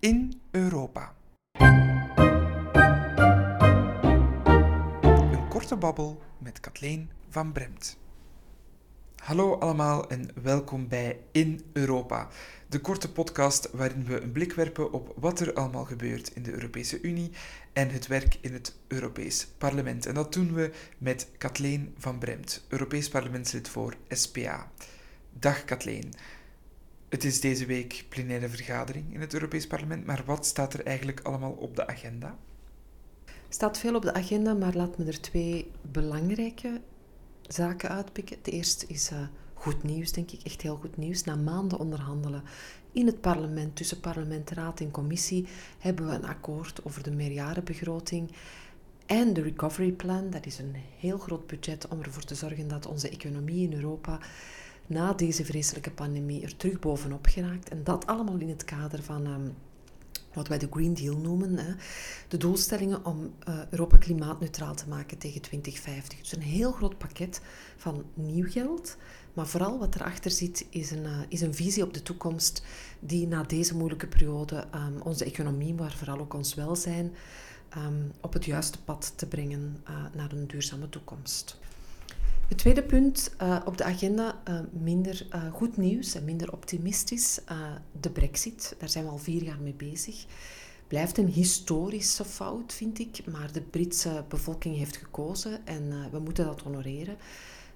in Europa. Een korte babbel met Kathleen van Bremt. Hallo allemaal en welkom bij In Europa, de korte podcast waarin we een blik werpen op wat er allemaal gebeurt in de Europese Unie en het werk in het Europees Parlement. En dat doen we met Kathleen van Bremt, Europees Parlementslid voor SPA. Dag Kathleen. Het is deze week plenaire vergadering in het Europees Parlement, maar wat staat er eigenlijk allemaal op de agenda? Er staat veel op de agenda, maar laat me er twee belangrijke zaken uitpikken. De eerste is uh, goed nieuws, denk ik, echt heel goed nieuws. Na maanden onderhandelen in het parlement, tussen parlement, raad en commissie, hebben we een akkoord over de meerjarenbegroting en de recovery plan. Dat is een heel groot budget om ervoor te zorgen dat onze economie in Europa na deze vreselijke pandemie er terug bovenop geraakt. En dat allemaal in het kader van um, wat wij de Green Deal noemen. Hè. De doelstellingen om uh, Europa klimaatneutraal te maken tegen 2050. Dus een heel groot pakket van nieuw geld. Maar vooral wat erachter zit, is een, uh, is een visie op de toekomst die na deze moeilijke periode um, onze economie, maar vooral ook ons welzijn, um, op het juiste pad te brengen uh, naar een duurzame toekomst. Het tweede punt uh, op de agenda, uh, minder uh, goed nieuws en minder optimistisch. de brexit, daar zijn we al vier jaar mee bezig. Blijft een historische fout, vind ik, maar de Britse bevolking heeft gekozen en we moeten dat honoreren.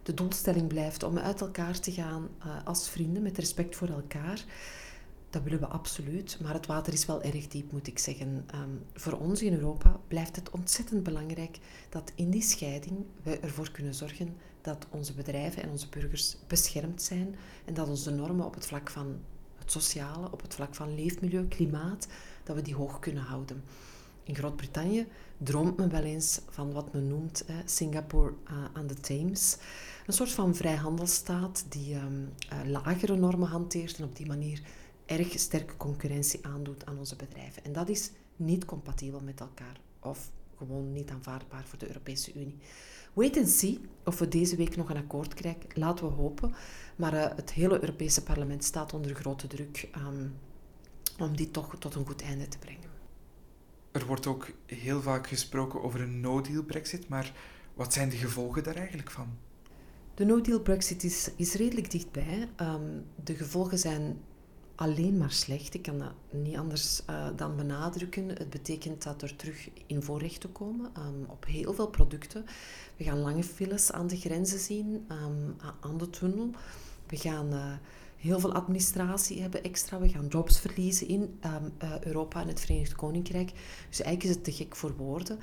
De doelstelling blijft om uit elkaar te gaan als vrienden, met respect voor elkaar. Dat willen we absoluut, maar het water is wel erg diep, moet ik zeggen. Um, voor ons in Europa blijft het ontzettend belangrijk dat in die scheiding we ervoor kunnen zorgen dat onze bedrijven en onze burgers beschermd zijn en dat onze normen op het vlak van het sociale, op het vlak van leefmilieu, klimaat, dat we die hoog kunnen houden. In Groot-Brittannië droomt men wel eens van wat men noemt eh, Singapore uh, aan de Thames. Een soort van vrijhandelstaat die um, uh, lagere normen hanteert en op die manier erg sterke concurrentie aandoet aan onze bedrijven. En dat is niet compatibel met elkaar of gewoon niet aanvaardbaar voor de Europese Unie. Wait and see of we deze week nog een akkoord krijgen. Laten we hopen. Maar uh, het hele Europese parlement staat onder grote druk um, om dit toch tot een goed einde te brengen. Er wordt ook heel vaak gesproken over een no-deal Brexit, maar wat zijn de gevolgen daar eigenlijk van? De no-deal Brexit is, is redelijk dichtbij. Um, de gevolgen zijn alleen maar slecht. Ik kan dat niet anders uh, dan benadrukken. Het betekent dat er terug in voorrechten komen um, op heel veel producten. We gaan lange files aan de grenzen zien, um, aan de tunnel. We gaan uh, heel veel administratie hebben extra. We gaan jobs verliezen in um, uh, Europa en het Verenigd Koninkrijk. Dus eigenlijk is het te gek voor woorden.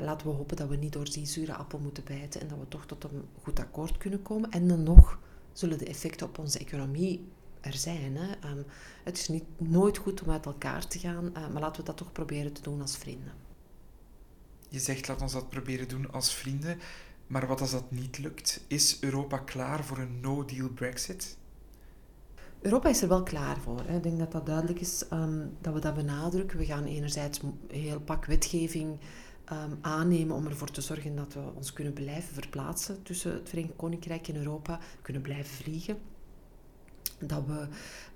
laten we hopen dat we niet door die zure appel moeten bijten en dat we toch tot een goed akkoord kunnen komen. En dan nog zullen de effecten op onze economie er zijn. Hè. Um, het is niet, nooit goed om uit elkaar te gaan, uh, maar laten we dat toch proberen te doen als vrienden. Je zegt laat ons dat proberen doen als vrienden, maar wat als dat niet lukt? Is Europa klaar voor een no-deal Brexit? Europa is er wel klaar voor. Hè. Ik denk dat dat duidelijk is um, dat we dat benadrukken. We gaan enerzijds een heel pak wetgeving um, aannemen om ervoor te zorgen dat we ons kunnen blijven verplaatsen tussen het Verenigd Koninkrijk en Europa, kunnen blijven vliegen dat we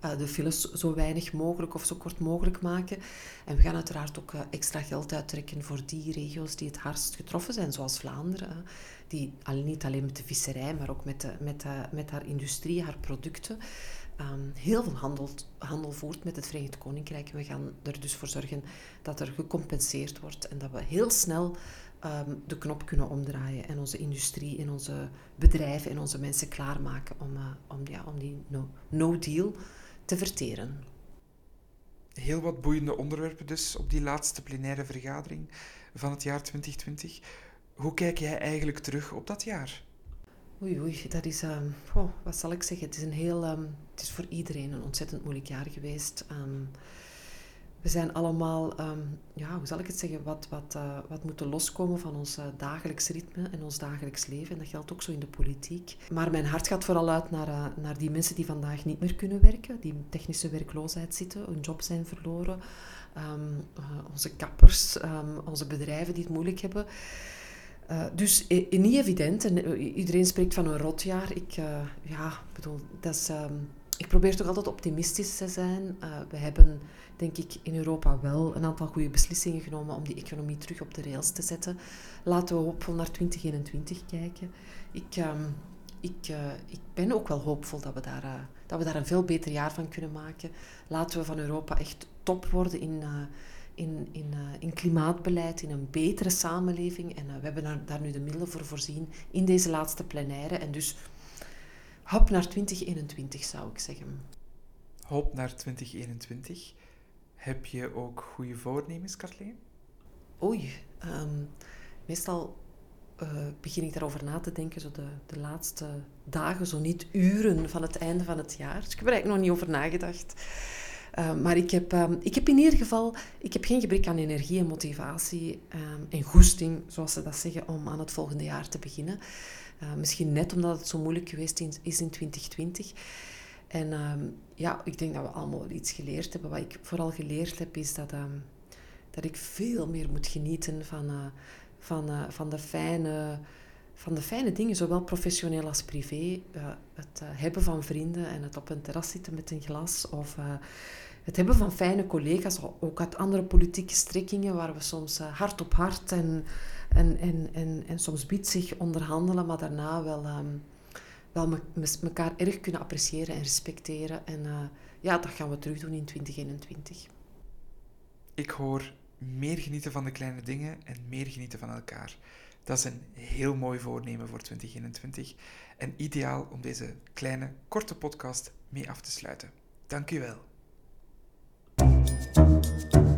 uh, de files zo weinig mogelijk of zo kort mogelijk maken. En we gaan uiteraard ook uh, extra geld uittrekken voor die regio's die het hardst getroffen zijn, zoals Vlaanderen. Die niet alleen met de visserij, maar ook met, de, met, met haar industrie, haar producten, um, heel veel handel, handel voert met het Verenigd Koninkrijk. We gaan er dus voor zorgen dat er gecompenseerd wordt en dat we heel snel um, de knop kunnen omdraaien en onze industrie en onze bedrijven en onze mensen klaarmaken om, uh, om, ja, om die no te verteren. Heel wat boeiende onderwerpen dus op die laatste plenaire vergadering van het jaar 2020. Hoe kijk jij eigenlijk terug op dat jaar? Oei, oei, dat is, um, oh, wat zal ik zeggen? Het is, een heel, um, het is voor iedereen een ontzettend moeilijk jaar geweest. Um, we zijn allemaal, um, ja, hoe zal ik het zeggen, wat, wat, uh, wat moeten loskomen van ons uh, dagelijks ritme en ons dagelijks leven. En dat geldt ook zo in de politiek. Maar mijn hart gaat vooral uit naar, uh, naar die mensen die vandaag niet meer kunnen werken, die in technische werkloosheid zitten, hun job zijn verloren. Um, onze kappers, um, onze bedrijven die het moeilijk hebben. dus niet evident. En iedereen spreekt van een rotjaar. Ik, ja, bedoel, dat is ik probeer toch altijd optimistisch te zijn. Uh, we hebben, denk ik, in Europa wel een aantal goede beslissingen genomen om die economie terug op de rails te zetten. Laten we hoopvol naar 2021 kijken. Ik, uh, ik, uh, ik ben ook wel hoopvol dat we, daar, uh, dat we daar een veel beter jaar van kunnen maken. Laten we van Europa echt top worden in, in, in, in klimaatbeleid, in een betere samenleving. En we hebben daar, daar, nu de middelen voor voorzien in deze laatste plenaire. En dus hop naar 2021 zou ik zeggen. Hop naar 2021. Heb je ook goede voornemens, Kathleen? Oei, um, meestal uh, begin ik daarover na te denken, zo de, de laatste dagen, zo niet uren van het einde van het jaar. Dus ik heb er eigenlijk nog niet over nagedacht. Uh, maar ik heb, um, ik heb in ieder geval ik heb geen gebrek aan energie en motivatie um, en goesting, zoals ze dat zeggen, om aan het volgende jaar te beginnen. Uh, misschien net omdat het zo moeilijk geweest is in 2020. En um, ja, ik denk dat we allemaal iets geleerd hebben. Wat ik vooral geleerd heb, is dat, dat ik veel meer moet genieten van van, uh, van, de fijne, van de fijne dingen, zowel professioneel als privé. Het hebben van vrienden en het op een terras zitten met een glas. Of het hebben van fijne collega's, ook uit andere politieke strekkingen, waar we soms hart op hart en, en, en, en, soms bietsig onderhandelen, maar daarna wel, um, wel me, elkaar erg kunnen appreciëren en respecteren. En ja, dat gaan we terug doen in 2021. Ik hoor meer genieten van de kleine dingen en meer genieten van elkaar. Dat is een heel mooi voornemen voor 2021 en ideaal om deze kleine, korte podcast mee af te sluiten. Dank u wel. Thank you.